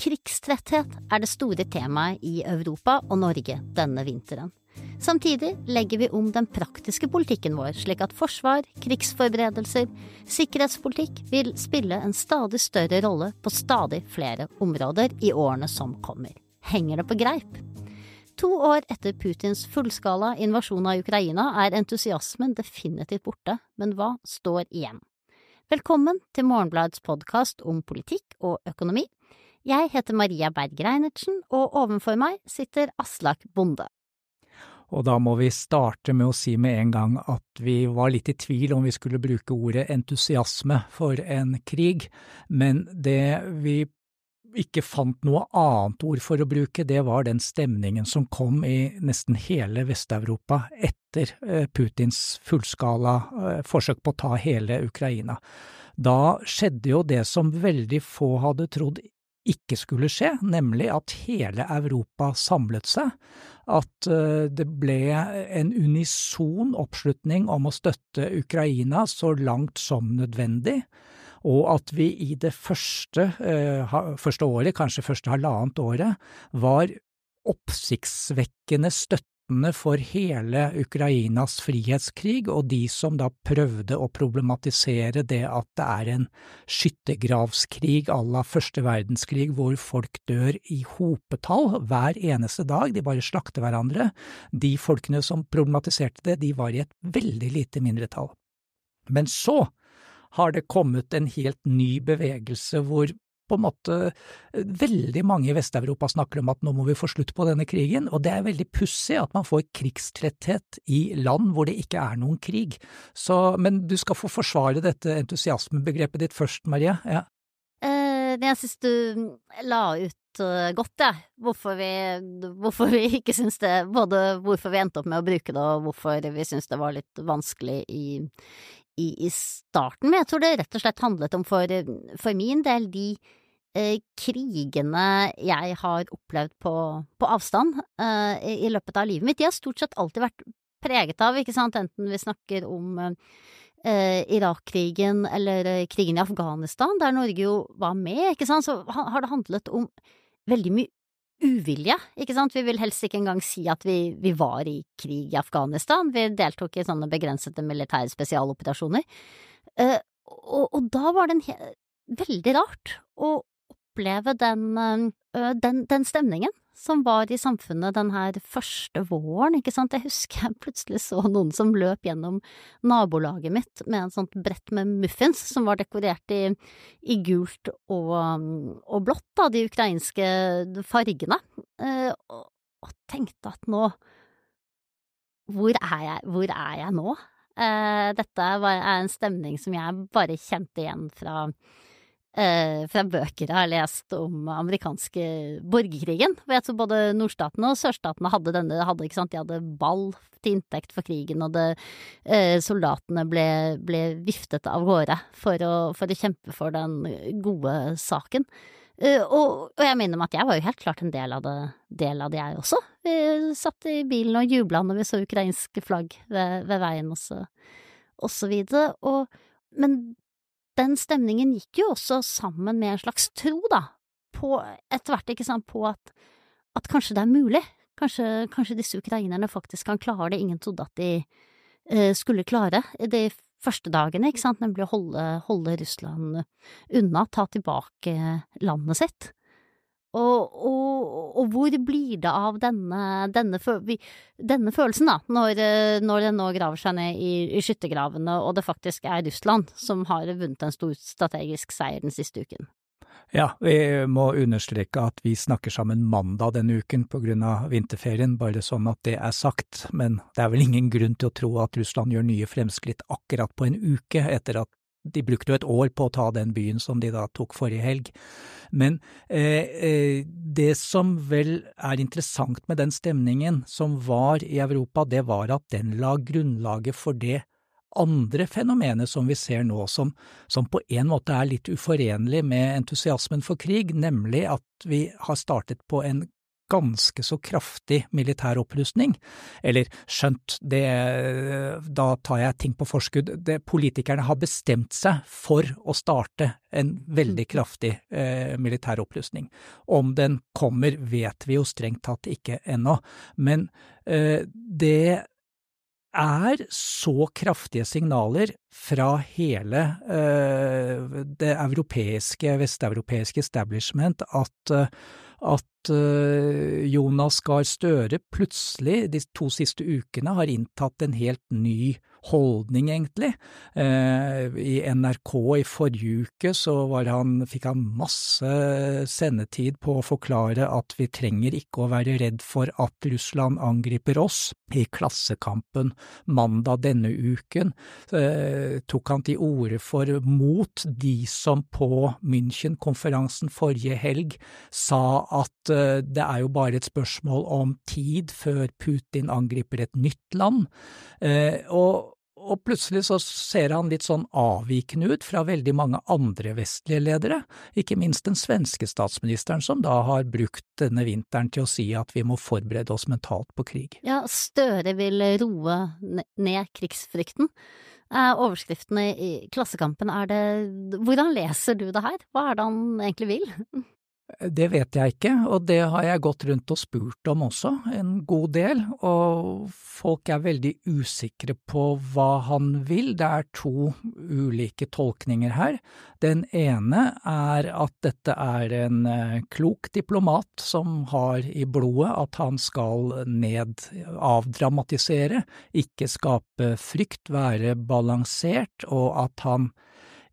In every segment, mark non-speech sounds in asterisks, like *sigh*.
Krigstretthet er det store temaet i Europa og Norge denne vinteren. Samtidig legger vi om den praktiske politikken vår, slik at forsvar, krigsforberedelser, sikkerhetspolitikk vil spille en stadig større rolle på stadig flere områder i årene som kommer. Henger det på greip? To år etter Putins fullskala invasjon av Ukraina er entusiasmen definitivt borte, men hva står igjen? Velkommen til Morgenbladets podkast om politikk og økonomi. Jeg heter Maria Berg Reinertsen, og ovenfor meg sitter Aslak Bonde. Og da må vi starte med å si med en gang at vi var litt i tvil om vi skulle bruke ordet entusiasme for en krig, men det vi ikke fant noe annet ord for å bruke, det var den stemningen som kom i nesten hele Vest-Europa etter eh, Putins fullskala eh, forsøk på å ta hele Ukraina. Da skjedde jo det som veldig få hadde trodd ikke skulle skje, nemlig at hele Europa samlet seg, at eh, det ble en unison oppslutning om å støtte Ukraina så langt som nødvendig, og at vi i det første, eh, første året, kanskje første halvannet året, var oppsiktsvekkende støtte støttende for hele Ukrainas frihetskrig og de som da prøvde å problematisere det at det er en skyttergravskrig à la første verdenskrig hvor folk dør i hopetall hver eneste dag, de bare slakter hverandre. De folkene som problematiserte det, de var i et veldig lite mindretall. Men så har det kommet en helt ny bevegelse hvor på en måte veldig mange i Vest-Europa snakker om at nå må vi få slutt på denne krigen, og det er veldig pussig at man får krigstretthet i land hvor det ikke er noen krig. Så, men du skal få forsvare dette entusiasmebegrepet ditt først, Marie. Ja. Eh, jeg synes du la ut uh, godt, jeg, hvorfor, vi, hvorfor vi *laughs* ikke syns det Både hvorfor vi endte opp med å bruke det, og hvorfor vi syns det var litt vanskelig i, i, i, starten. Men jeg tror det rett og slett handlet om for, for min del de eh, krigene jeg har opplevd på, på avstand eh, i, i, løpet av livet mitt, de har stort sett alltid vært preget av, ikke sant, enten vi snakker om eh, Irak-krigen eller eh, krigen i Afghanistan, der Norge jo var med, ikke sant, så har det handlet om veldig mye uvilje, ikke sant, vi vil helst ikke engang si at vi, vi var i krig i Afghanistan, vi deltok i sånne begrensede militære spesialoperasjoner, uh, og, og, da var det en veldig rart å oppleve den, uh, den, den stemningen som var i samfunnet den her første våren, ikke sant. Jeg husker jeg plutselig så noen som løp gjennom nabolaget mitt med en sånt brett med muffins som var dekorert i, i gult og, og, blått, da, de ukrainske fargene, eh, og, og, tenkte at nå hvor er jeg, hvor er jeg nå? Eh, dette er en stemning som jeg bare kjente igjen fra eh, fra bøker jeg har lest om amerikanske borgerkrigen. Hvor jeg tror både nordstatene og sørstatene hadde denne, hadde, ikke sant, de hadde ball til inntekt for krigen, og det, eh, soldatene ble, ble, viftet av gårde for å, for å, kjempe for den gode saken. Uh, og, og, jeg minner meg at jeg var jo helt klart en del av det, del av det jeg også. Vi satt i bilen og jubla når vi så ukrainske flagg ved, ved veien og så, og så videre. Og, men den stemningen gikk jo også sammen med en slags tro, da, på etter hvert, ikke sant, på at, at kanskje det er mulig. Kanskje, kanskje, disse ukrainerne faktisk kan klare det ingen trodde at de uh, skulle klare de første dagene, ikke sant, nemlig å holde, holde Russland unna, ta tilbake landet sitt. Og, og, og, hvor blir det av denne, denne, denne følelsen, da, når, når den nå graver seg ned i, i, skyttergravene, og det faktisk er Russland som har vunnet en stor strategisk seier den siste uken? Ja, vi må understreke at vi snakker sammen mandag denne uken på grunn av vinterferien, bare sånn at det er sagt, men det er vel ingen grunn til å tro at Russland gjør nye fremskritt akkurat på en uke etter at de brukte jo et år på å ta den byen som de da tok forrige helg. Men eh, eh, det som vel er interessant med den stemningen som var i Europa, det var at den la grunnlaget for det andre fenomenet som vi ser nå, som, som på en måte er litt uforenlig med entusiasmen for krig, nemlig at vi har startet på en ganske så kraftig militær opprustning. Eller skjønt, det, da tar jeg ting på forskudd. Det, politikerne har bestemt seg for å starte en veldig mm. kraftig eh, militær opprustning. Om den kommer, vet vi jo strengt tatt ikke ennå. Men eh, det er så kraftige signaler fra hele uh, det europeiske, vesteuropeiske establishment at, uh, uh, Jonas Gahr Støre plutselig de to siste ukene har inntatt en helt ny holdning, egentlig. Eh, I NRK i forrige uke så han, fikk han masse sendetid på å forklare at vi trenger ikke å være redd for at Russland angriper oss. I Klassekampen mandag denne uken eh, tok han til orde for mot de som på München-konferansen forrige helg sa at eh, det er jo bare et spørsmål om tid før Putin angriper et nytt land. Eh, og og plutselig så ser han litt sånn avvikende ut fra veldig mange andre vestlige ledere, ikke minst den svenske statsministeren, som da har brukt denne vinteren til å si at vi må forberede oss mentalt på krig. Ja, Støre vil roe ned krigsfrykten. Eh, overskriftene i Klassekampen, er det… Hvordan leser du det her? Hva er det han egentlig vil? Det vet jeg ikke, og det har jeg gått rundt og spurt om også, en god del, og folk er veldig usikre på hva han vil. Det er to ulike tolkninger her. Den ene er at dette er en eh, klok diplomat som har i blodet at han skal ned, avdramatisere, ikke skape frykt, være balansert, og at han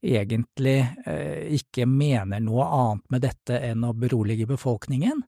egentlig eh, ikke mener noe annet med dette enn å berolige befolkningen.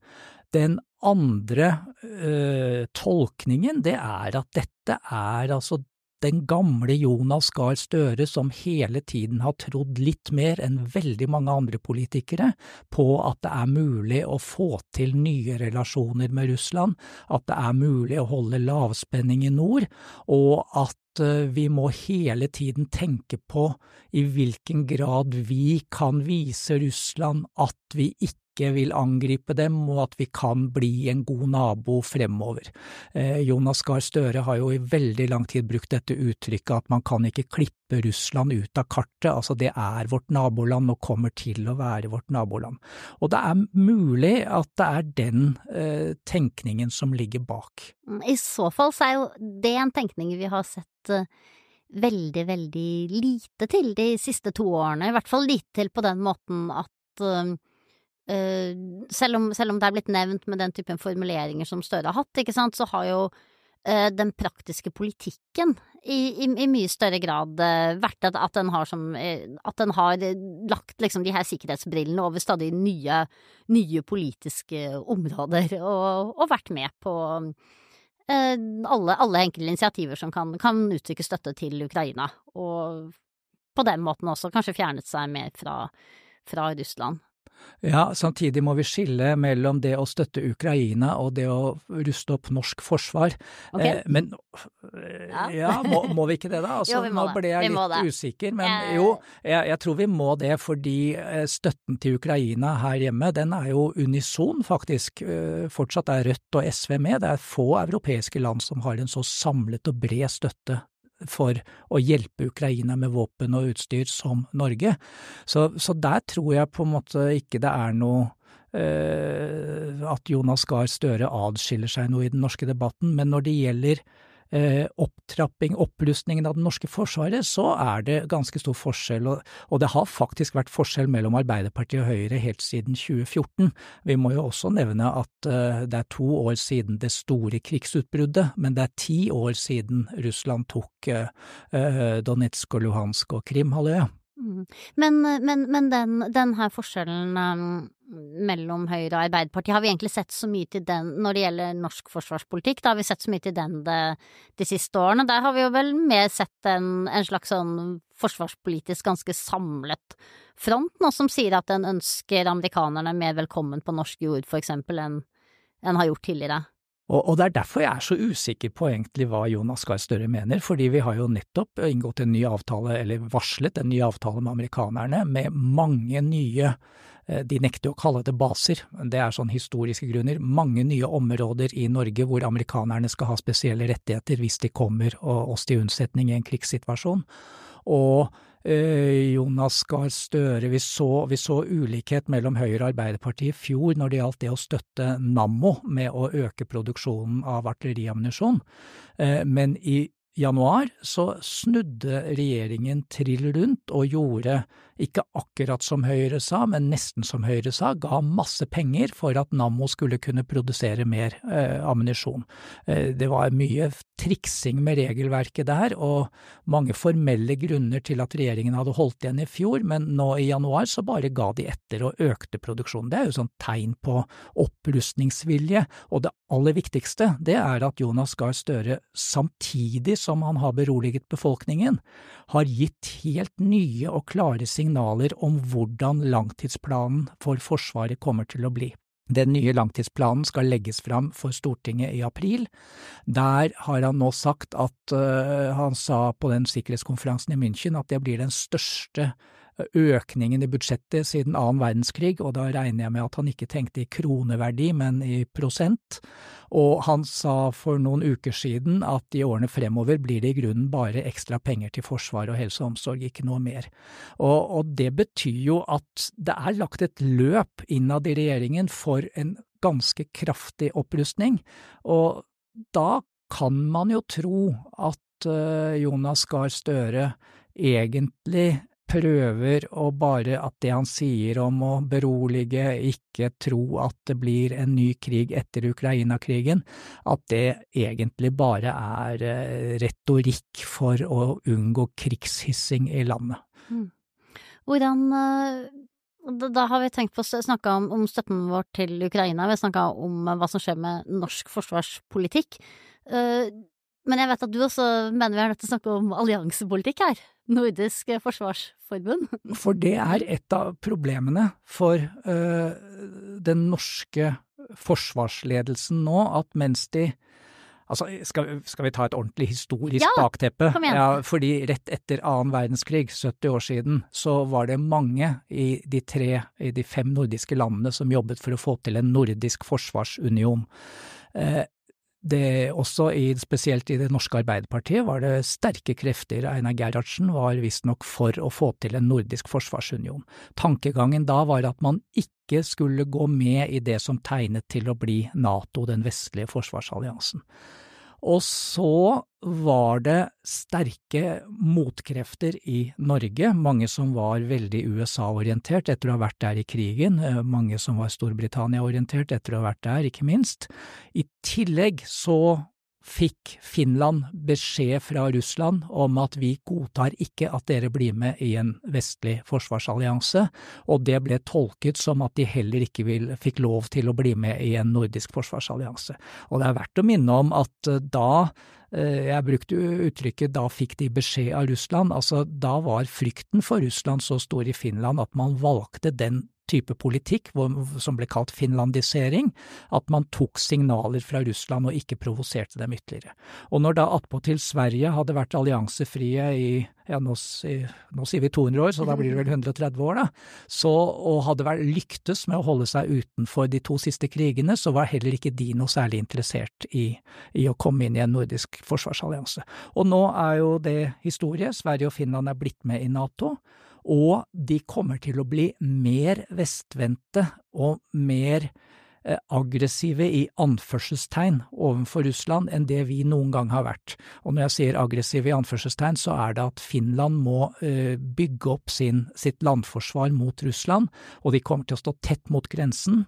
Den andre eh, tolkningen, det er at dette er altså den gamle Jonas Gahr Støre som hele tiden har trodd litt mer enn veldig mange andre politikere på at det er mulig å få til nye relasjoner med Russland, at det er mulig å holde lavspenning i nord, og at Eh, vi må hele tiden tenke på i hvilken grad vi kan vise Russland at vi ikke vil angripe dem, og at vi kan bli en god nabo fremover. Eh, Jonas Gahr Støre har jo i veldig lang tid brukt dette uttrykket at man kan ikke klippe Russland ut av kartet, altså det er vårt naboland og kommer til å være vårt naboland. Og det er mulig at det er den eh, tenkningen som ligger bak. I så fall så er jo det en tenkning vi har sett Eh, veldig, veldig lite til de siste to årene. I hvert fall lite til på den måten at uh, selv, om, selv, om, det er blitt nevnt med den typen formuleringer som Støre har hatt, sant, så har jo uh, den praktiske politikken i, i, i mye større grad uh, vært at, at, den har som At den har lagt liksom de her sikkerhetsbrillene over stadig nye, nye politiske områder, og, og vært med på Eh, alle, alle enkelte initiativer som kan, kan uttrykke støtte til Ukraina, og på den måten også kanskje fjernet seg mer fra, fra Russland. Ja, samtidig må vi skille mellom det å støtte Ukraina og det å ruste opp norsk forsvar. Okay. Eh, men ja, må, må, vi ikke det da? Altså, jo, nå ble jeg litt usikker, men eh. jo, jeg, jeg, tror vi må det fordi eh, støtten til Ukraina her hjemme, den er jo unison, faktisk. Eh, fortsatt er Rødt og SV med. Det er få europeiske land som har en så samlet og bred støtte for å hjelpe Ukraina med våpen og utstyr som Norge. Så, så der tror jeg på en måte ikke det er noe eh, at Jonas Gahr Støre adskiller seg noe i den norske debatten, men når det gjelder opptrapping, opprustningen av det norske forsvaret, så er det ganske stor forskjell, og, det har faktisk vært forskjell mellom Arbeiderpartiet og Høyre helt siden 2014. Vi må jo også nevne at eh, det er to år siden det store krigsutbruddet, men det er ti år siden Russland tok eh, eh Donetsk og Luhansk og Krimhalvøya. Men, men, men den, den, her forskjellen um, mellom Høyre og Arbeiderpartiet, har vi egentlig sett så mye til den når det gjelder norsk forsvarspolitikk? Da har vi sett så mye til den de, de siste årene. Der har vi jo vel mer sett en, en slags sånn forsvarspolitisk ganske samlet front nå, som sier at den ønsker amerikanerne mer velkommen på norsk jord, for eksempel, enn en har gjort tidligere. Og, og, det er derfor jeg er så usikker på egentlig hva Jonas Gahr Støre mener, fordi vi har jo nettopp inngått en ny avtale, eller varslet en ny avtale med amerikanerne, med mange nye eh, de nekter å kalle det baser, det er sånn historiske grunner. Mange nye områder i Norge hvor amerikanerne skal ha spesielle rettigheter hvis de kommer oss til unnsetning i en krigssituasjon. Og Jonas Gahr Støre, vi så, vi så, ulikhet mellom Høyre og Arbeiderpartiet i fjor når det gjaldt det å støtte Nammo med å øke produksjonen av artilleriammunisjon, eh, men i januar så snudde regjeringen trill rundt og gjorde ikke akkurat som Høyre sa, men nesten som Høyre sa, ga masse penger for at Nammo skulle kunne produsere mer eh, ammunisjon. Eh, det var mye triksing med regelverket der, og mange formelle grunner til at regjeringen hadde holdt igjen i fjor, men nå i januar så bare ga de etter og økte produksjonen. Det er jo sånn tegn på opprustningsvilje, og det aller viktigste det er at Jonas Gahr Støre, samtidig som han har beroliget befolkningen, har gitt helt nye og klare signaler om hvordan langtidsplanen for Forsvaret kommer til å bli. Den nye langtidsplanen skal legges fram for Stortinget i april. Der har han nå sagt at uh, han sa på den sikkerhetskonferansen i München at det blir den største økningen i budsjettet siden annen verdenskrig, og da regner jeg med at han ikke tenkte i kroneverdi, men i prosent. Og han sa for noen uker siden at i årene fremover blir det i grunnen bare ekstra penger til forsvar og helse og omsorg, ikke noe mer. Og, og det betyr jo at det er lagt et løp innad i regjeringen for en ganske kraftig opprustning, og da kan man jo tro at uh, Jonas Gahr Støre egentlig prøver å bare at det han sier om å berolige, ikke tro at det blir en ny krig etter Ukraina-krigen, at det egentlig bare er eh, retorikk for å unngå krigshissing i landet. Mm. Hvordan eh, da har vi tenkt på å snakke om, om, støtten vår til Ukraina, vi har snakka om hva som skjer med norsk forsvarspolitikk. Men jeg vet at du også mener vi er nødt til å snakke om alliansepolitikk her. Nordisk forsvarsforbund. For det er et av problemene for uh, den norske forsvarsledelsen nå, at mens de Altså, skal, skal, vi ta et ordentlig historisk ja, bakteppe? Kom igjen. Ja, fordi rett etter annen verdenskrig, 70 år siden, så var det mange i de tre, i de fem nordiske landene som jobbet for å få til en nordisk forsvarsunion. Eh, det også i, spesielt i det norske Arbeiderpartiet var det sterke krefter. Einar Gerhardsen var visstnok for å få til en nordisk forsvarsunion. Tankegangen da var at man ikke skulle gå med i det som tegnet til å bli NATO, den vestlige forsvarsalliansen. Og så var det sterke motkrefter i Norge, mange som var veldig USA-orientert etter å ha vært der i krigen, eh, mange som var Storbritannia-orientert etter å ha vært der, ikke minst. I tillegg så fikk Finland beskjed fra Russland om at vi godtar ikke at dere blir med i en vestlig forsvarsallianse, og det ble tolket som at de heller ikke vil, fikk lov til å bli med i en nordisk forsvarsallianse. Og det er verdt å minne om at eh, da eh, jeg brukte uttrykket da fikk de beskjed av Russland, altså da var frykten for Russland så stor i Finland at man valgte den type politikk som ble kalt finlandisering, at man tok signaler fra Russland og ikke provoserte dem ytterligere. Og når da attpåtil Sverige hadde vært alliansefrie i ja, nå, nå, sier vi 200 år, så da blir det vel 130 år, da, så, og hadde vært lyktes med å holde seg utenfor de to siste krigene, så var heller ikke de noe særlig interessert i, i å komme inn i en nordisk forsvarsallianse. Og nå er jo det historie, Sverige og Finland er blitt med i NATO og de kommer til å bli mer vestvendte og mer eh, aggressive i anførselstegn overfor Russland enn det vi noen gang har vært. Og når jeg sier aggressive i anførselstegn, så er det at Finland må uh, bygge opp sin, sitt landforsvar mot Russland, og de kommer til å stå tett mot grensen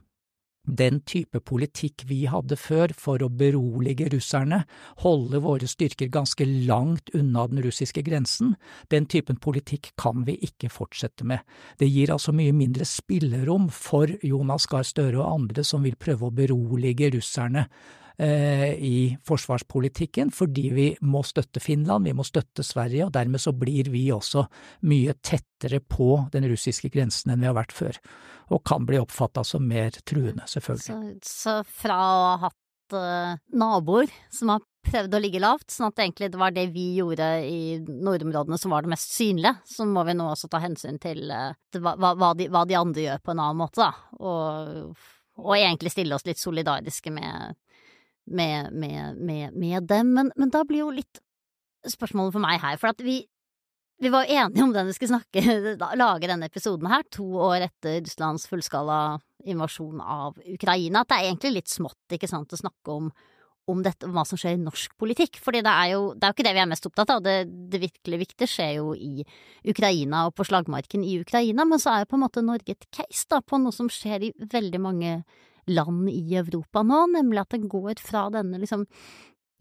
den type politikk vi hadde før for å berolige russerne, holde våre styrker ganske langt unna den russiske grensen, den typen politikk kan vi ikke fortsette med. Det gir altså mye mindre spillerom for Jonas Gahr Støre og andre som vil prøve å berolige russerne i forsvarspolitikken, fordi vi må støtte Finland, vi må støtte Sverige, og dermed så blir vi også mye tettere på den russiske grensen enn vi har vært før, og kan bli oppfatta som mer truende, selvfølgelig. Så, så fra å ha hatt uh, naboer som har prøvd å ligge lavt, sånn at egentlig det var det vi gjorde i nordområdene som var det mest synlige. Så må vi nå også ta hensyn til uh, hva, hva, de, hva, de, andre gjør på en annen måte, da. Og, og egentlig stille oss litt solidariske med, med, med, med dem. Men, men, da blir jo litt spørsmålet for meg her, for at vi vi var enige om den vi skulle snakke, *laughs* lage denne episoden her, to år etter Russlands fullskala invasjon av Ukraina, at det er egentlig litt smått, ikke sant, å snakke om, om, dette, hva som skjer i norsk politikk. Fordi det er jo, det er jo ikke det vi er mest opptatt av, det, det virkelig viktige skjer jo i Ukraina og på slagmarken i Ukraina, men så er jo på en måte Norge et case da, på noe som skjer i veldig mange land i Europa nå, nemlig at den går fra denne liksom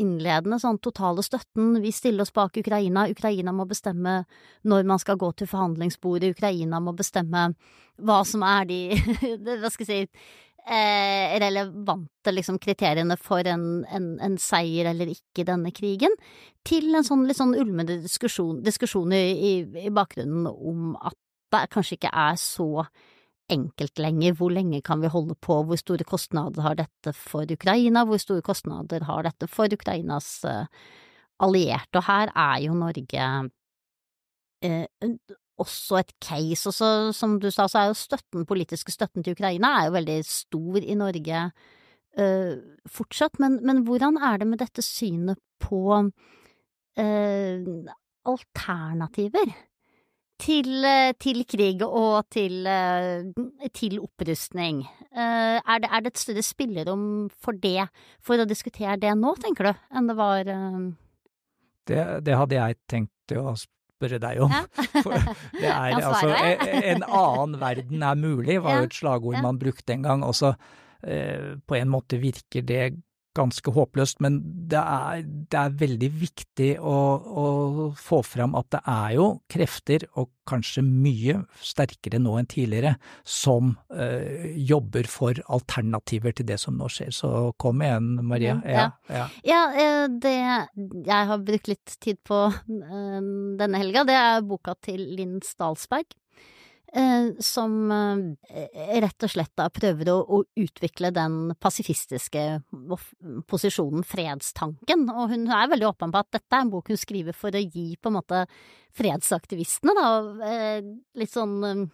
innledende sånn totale støtten, vi stiller oss bak Ukraina, Ukraina må bestemme når man skal gå til forhandlingsbordet, Ukraina må bestemme hva som er de, *laughs* hva skal jeg si, eh, relevante liksom, kriteriene for en, en, en, seier eller ikke i denne krigen, til en sånn litt sånn ulmende diskusjon, diskusjon i, i bakgrunnen om at det kanskje ikke er så enkelt lenger. Hvor lenge kan vi holde på? Hvor store kostnader har dette for Ukraina? Hvor store kostnader har dette for Ukrainas uh, allierte? Og her er jo Norge eh, også et case. Og så, som du sa, så er jo støtten, politiske støtten til Ukraina er jo veldig stor i Norge eh, fortsatt. Men, men, hvordan er det med dette synet på alternativer? Til, eh, til, krig og til, eh, til opprustning. Eh, er det, er det, et større spillerom for det, for å diskutere det nå, tenker du, enn det var det, det hadde jeg tenkt å spørre deg om. Ja. *laughs* Det er altså En annen verden er mulig, var jo et slagord man brukte en gang. Også på en måte virker det ganske håpløst, men det er, det er veldig viktig å, å, få fram at det er jo krefter, og kanskje mye sterkere nå enn tidligere, som øh, jobber for alternativer til det som nå skjer. Så kom igjen, Maria. Ja, ja. ja. ja det jeg har brukt litt tid på øh, denne helga, det er boka til Linn Stalsberg. Eh, som eh, rett og slett da prøver å, å, utvikle den pasifistiske posisjonen, fredstanken, og hun er veldig åpen på at dette er en bok hun skriver for å gi på en måte fredsaktivistene da eh, litt sånn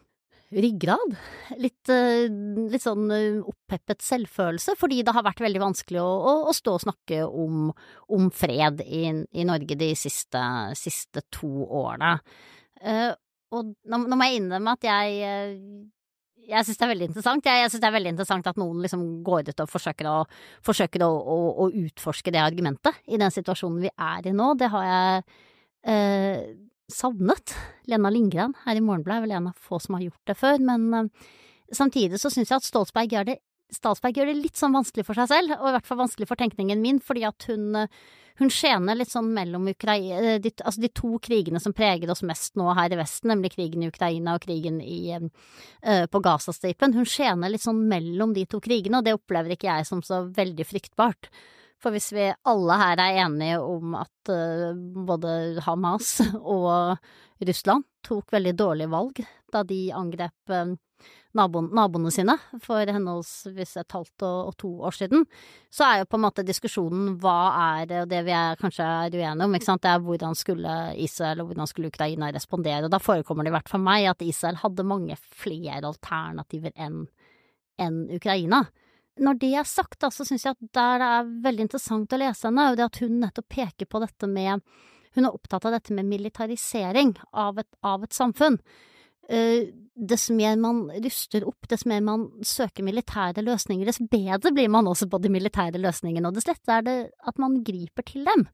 ryggrad. Litt, litt, sånn oppheppet selvfølelse, fordi det har vært veldig vanskelig å, å, å stå og snakke om, om fred i, i, Norge de siste, siste to årene og nå, nå, må jeg innrømme at jeg eh, jeg syns det er veldig interessant. Jeg, jeg syns det er veldig interessant at noen liksom går ut og forsøker, å, forsøker å, å, å, utforske det argumentet i den situasjonen vi er i nå. Det har jeg eh, savnet. Lena Lindgren her i Morgenbladet er vel en av få som har gjort det før, men eh, samtidig så syns jeg at Stolsberg gjør det Stalsberg gjør det litt sånn vanskelig for seg selv, og i hvert fall vanskelig for tenkningen min, fordi at hun, hun skjener litt sånn mellom Ukraina, eh, de, altså de to krigene som preger oss mest nå her i Vesten, nemlig krigen i Ukraina og krigen i, uh, på Gazastripen. Hun skjener litt sånn mellom de to krigene, og det opplever ikke jeg som så veldig fryktbart. For hvis vi alle her er enige om at både Hamas og Russland tok veldig dårlige valg da de angrep uh, naboen, naboene sine for henholdsvis et halvt og, og, to år siden, så er jo på en måte diskusjonen hva er det, og det vi er, kanskje er uenige om, ikke sant, det er hvordan skulle Israel og hvordan skulle Ukraina respondere, og da forekommer det i hvert fall meg at Israel hadde mange flere alternativer enn enn Ukraina. Når det er sagt, da, så syns jeg at der det er veldig interessant å lese henne, er jo det at hun nettopp peker på dette med Hun er opptatt av dette med militarisering av et, av et samfunn. Eh, dess mer man ruster opp, dess mer man søker militære løsninger, dess bedre blir man også på de militære løsningene, og dess lettere er det at man griper til dem.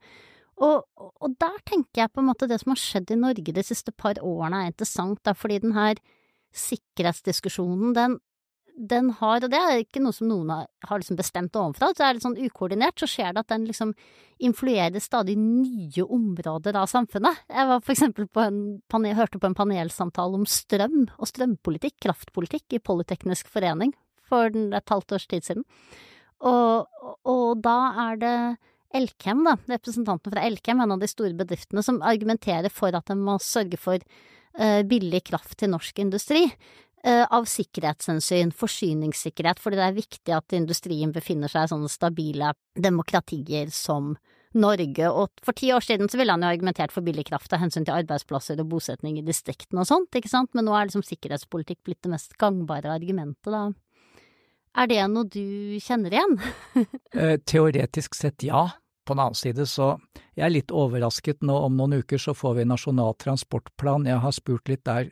Og, og, der tenker jeg på en måte det som har skjedd i Norge de siste par årene er interessant, da, fordi den her sikkerhetsdiskusjonen, den, den har, og det er ikke noe som noen har, liksom bestemt ovenfra, så er det sånn ukoordinert, så skjer det at den liksom influerer stadig nye områder av samfunnet. Jeg var for eksempel på en panel, hørte på en panelsamtale om strøm og strømpolitikk, kraftpolitikk, i Polyteknisk forening for et halvt års tid siden. Og, og da er det Elkem, da, representanten fra Elkem, en av de store bedriftene, som argumenterer for at en må sørge for uh, billig kraft til norsk industri. Eh, av sikkerhetshensyn, forsyningssikkerhet, fordi det er viktig at industrien befinner seg i sånne stabile demokratier som Norge, og for ti år siden så ville han jo argumentert for billig kraft av hensyn til arbeidsplasser og bosetning i distriktene og sånt, ikke sant, men nå er liksom sikkerhetspolitikk blitt det mest gangbare argumentet, da. Er det noe du kjenner igjen? *laughs* Eh, teoretisk sett ja. På den annen side så jeg er litt overrasket nå om noen uker så får vi Nasjonal transportplan. Jeg har spurt litt der,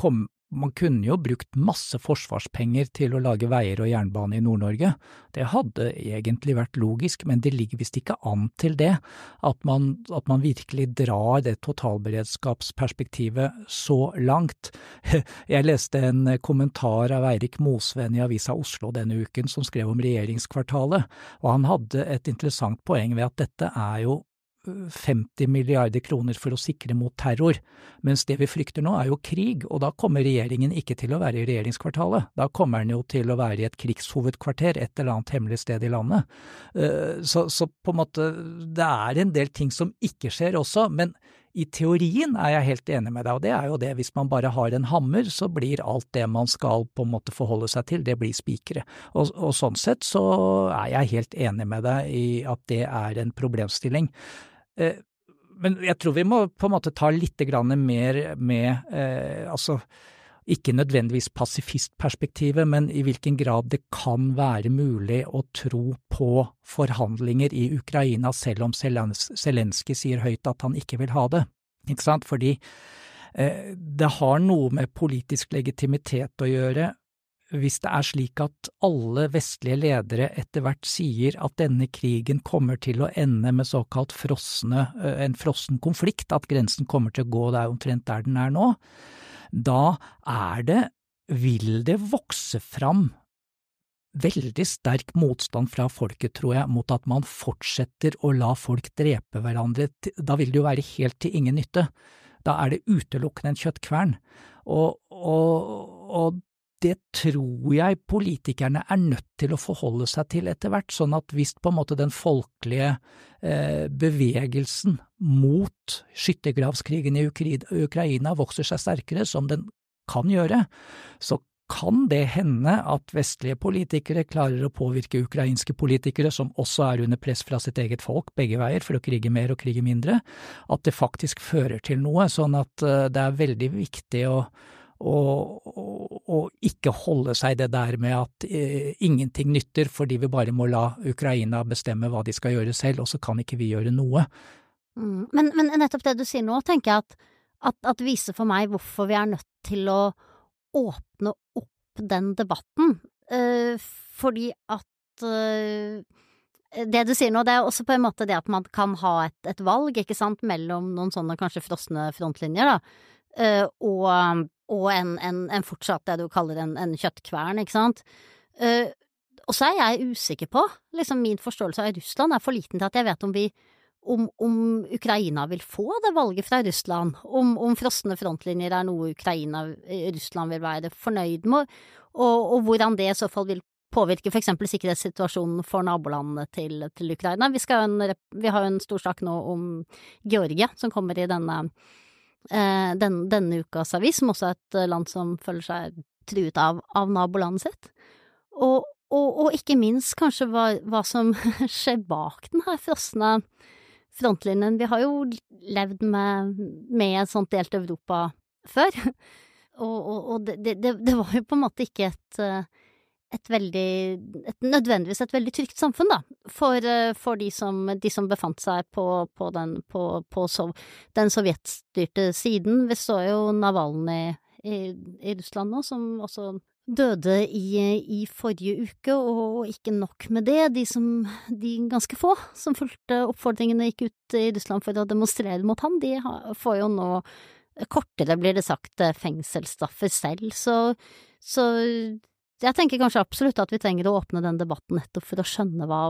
kom, man kunne jo brukt masse forsvarspenger til å lage veier og jernbane i Nord-Norge. Det hadde egentlig vært logisk, men det ligger visst ikke an til det, at man, at man virkelig drar det totalberedskapsperspektivet så langt. *laughs* Jeg leste en kommentar av Eirik Mosven i Avisa Oslo denne uken som skrev om regjeringskvartalet, og han hadde et interessant poeng ved at dette er jo 50 milliarder kroner for å sikre mot terror, mens det vi frykter nå er jo krig, og da kommer regjeringen ikke til å være i regjeringskvartalet, da kommer den jo til å være i et krigshovedkvarter et eller annet hemmelig sted i landet. Eh, så, så på en måte, det er en del ting som ikke skjer også, men i teorien er jeg helt enig med deg, og det er jo det, hvis man bare har en hammer, så blir alt det man skal på en måte forholde seg til, det blir spikere. Og, og sånn sett så er jeg helt enig med deg i at det er en problemstilling. Eh, men jeg tror vi må på en måte ta litt mer med eh, altså ikke nødvendigvis pasifistperspektivet, men i hvilken grad det kan være mulig å tro på forhandlinger i Ukraina, selv om Zelenskyj sier høyt at han ikke vil ha det. Ikke sant? Fordi eh, det har noe med politisk legitimitet å gjøre hvis det er slik at alle vestlige ledere etter hvert sier at denne krigen kommer til å ende med såkalt frosne, en frossen konflikt, at grensen kommer til å gå der omtrent der den er nå, da er det, vil det vokse fram veldig sterk motstand fra folket, tror jeg, mot at man fortsetter å la folk drepe hverandre. Da vil det jo være helt til ingen nytte. Da er det utelukkende en kjøttkvern. Og, og, og det tror jeg politikerne er nødt til å forholde seg til etter hvert, sånn at hvis på en måte den folkelige eh, bevegelsen mot skyttergravskrigen i Ukraina vokser seg sterkere, som den kan gjøre, så kan det hende at vestlige politikere klarer å påvirke ukrainske politikere, som også er under press fra sitt eget folk, begge veier, for å krige mer og krige mindre, at det faktisk fører til noe, sånn at eh, det er veldig viktig å og, og, ikke holde seg det der med at eh, ingenting nytter fordi vi bare må la Ukraina bestemme hva de skal gjøre selv, og så kan ikke vi gjøre noe. Mm. Men, men, nettopp det du sier nå, tenker jeg at, at, at, viser for meg hvorfor vi er nødt til å åpne opp den debatten. Eh, fordi at eh, det du sier nå, det er også på en måte det at man kan ha et, et valg, ikke sant, mellom noen sånne kanskje frosne frontlinjer, da, eh, og og en, en, en, fortsatt det du kaller en, en kjøttkvern, ikke sant. Uh, og så er jeg usikker på, liksom min forståelse av Russland er for liten til at jeg vet om vi om, om Ukraina vil få det valget fra Russland, om, om frosne frontlinjer er noe Ukraina, eh, Russland vil være fornøyd med, og, og hvordan det i så fall vil påvirke for eksempel sikkerhetssituasjonen for nabolandene til, til Ukraina. Vi, en, vi, har jo en stor sak nå om Georgia, som kommer i denne den, denne ukas avis, som også er et eh, land som føler seg truet av, av nabolandet sitt. Og, og, og, ikke minst kanskje hva, hva som *laughs* skjer bak den her frosne frontlinjen. Vi har jo levd med, med et sånt delt Europa før, *laughs* og, og det, det, det, var jo på en måte ikke et eh, et veldig Nødvendigvis et veldig trygt samfunn, da, for, eh, for de, som, de, som, befant seg på, på, den, på, på sov, den sovjetstyrte siden. Vi så jo Navalnyj i, i, Russland nå, som også døde i, i, forrige uke, og ikke nok med det, de som de ganske få som fulgte oppfordringene gikk ut i Russland for å demonstrere mot ham, de får jo nå kortere, blir det sagt, fengselsstraffer selv, så, så jeg tenker kanskje absolutt at vi trenger å åpne den debatten nettopp for å skjønne hva,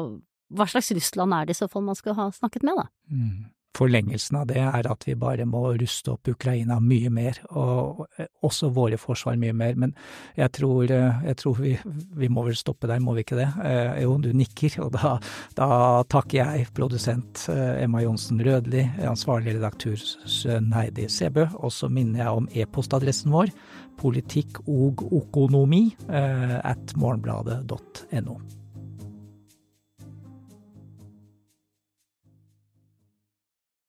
hva slags Russland er det i så fall man skulle ha snakket med, da. Mm. forlengelsen av det er at vi bare må ruste opp Ukraina mye mer, og også våre forsvar mye mer. Men jeg tror, jeg tror vi, vi, må vel stoppe der, må vi ikke det? Eh, jo, du nikker, og da, da takker jeg produsent Emma Johnsen Rødli, ansvarlig redaktør Sønn Heidi Sebø, og så minner jeg om e-postadressen vår politikk og økonomi at morgenbladet.no.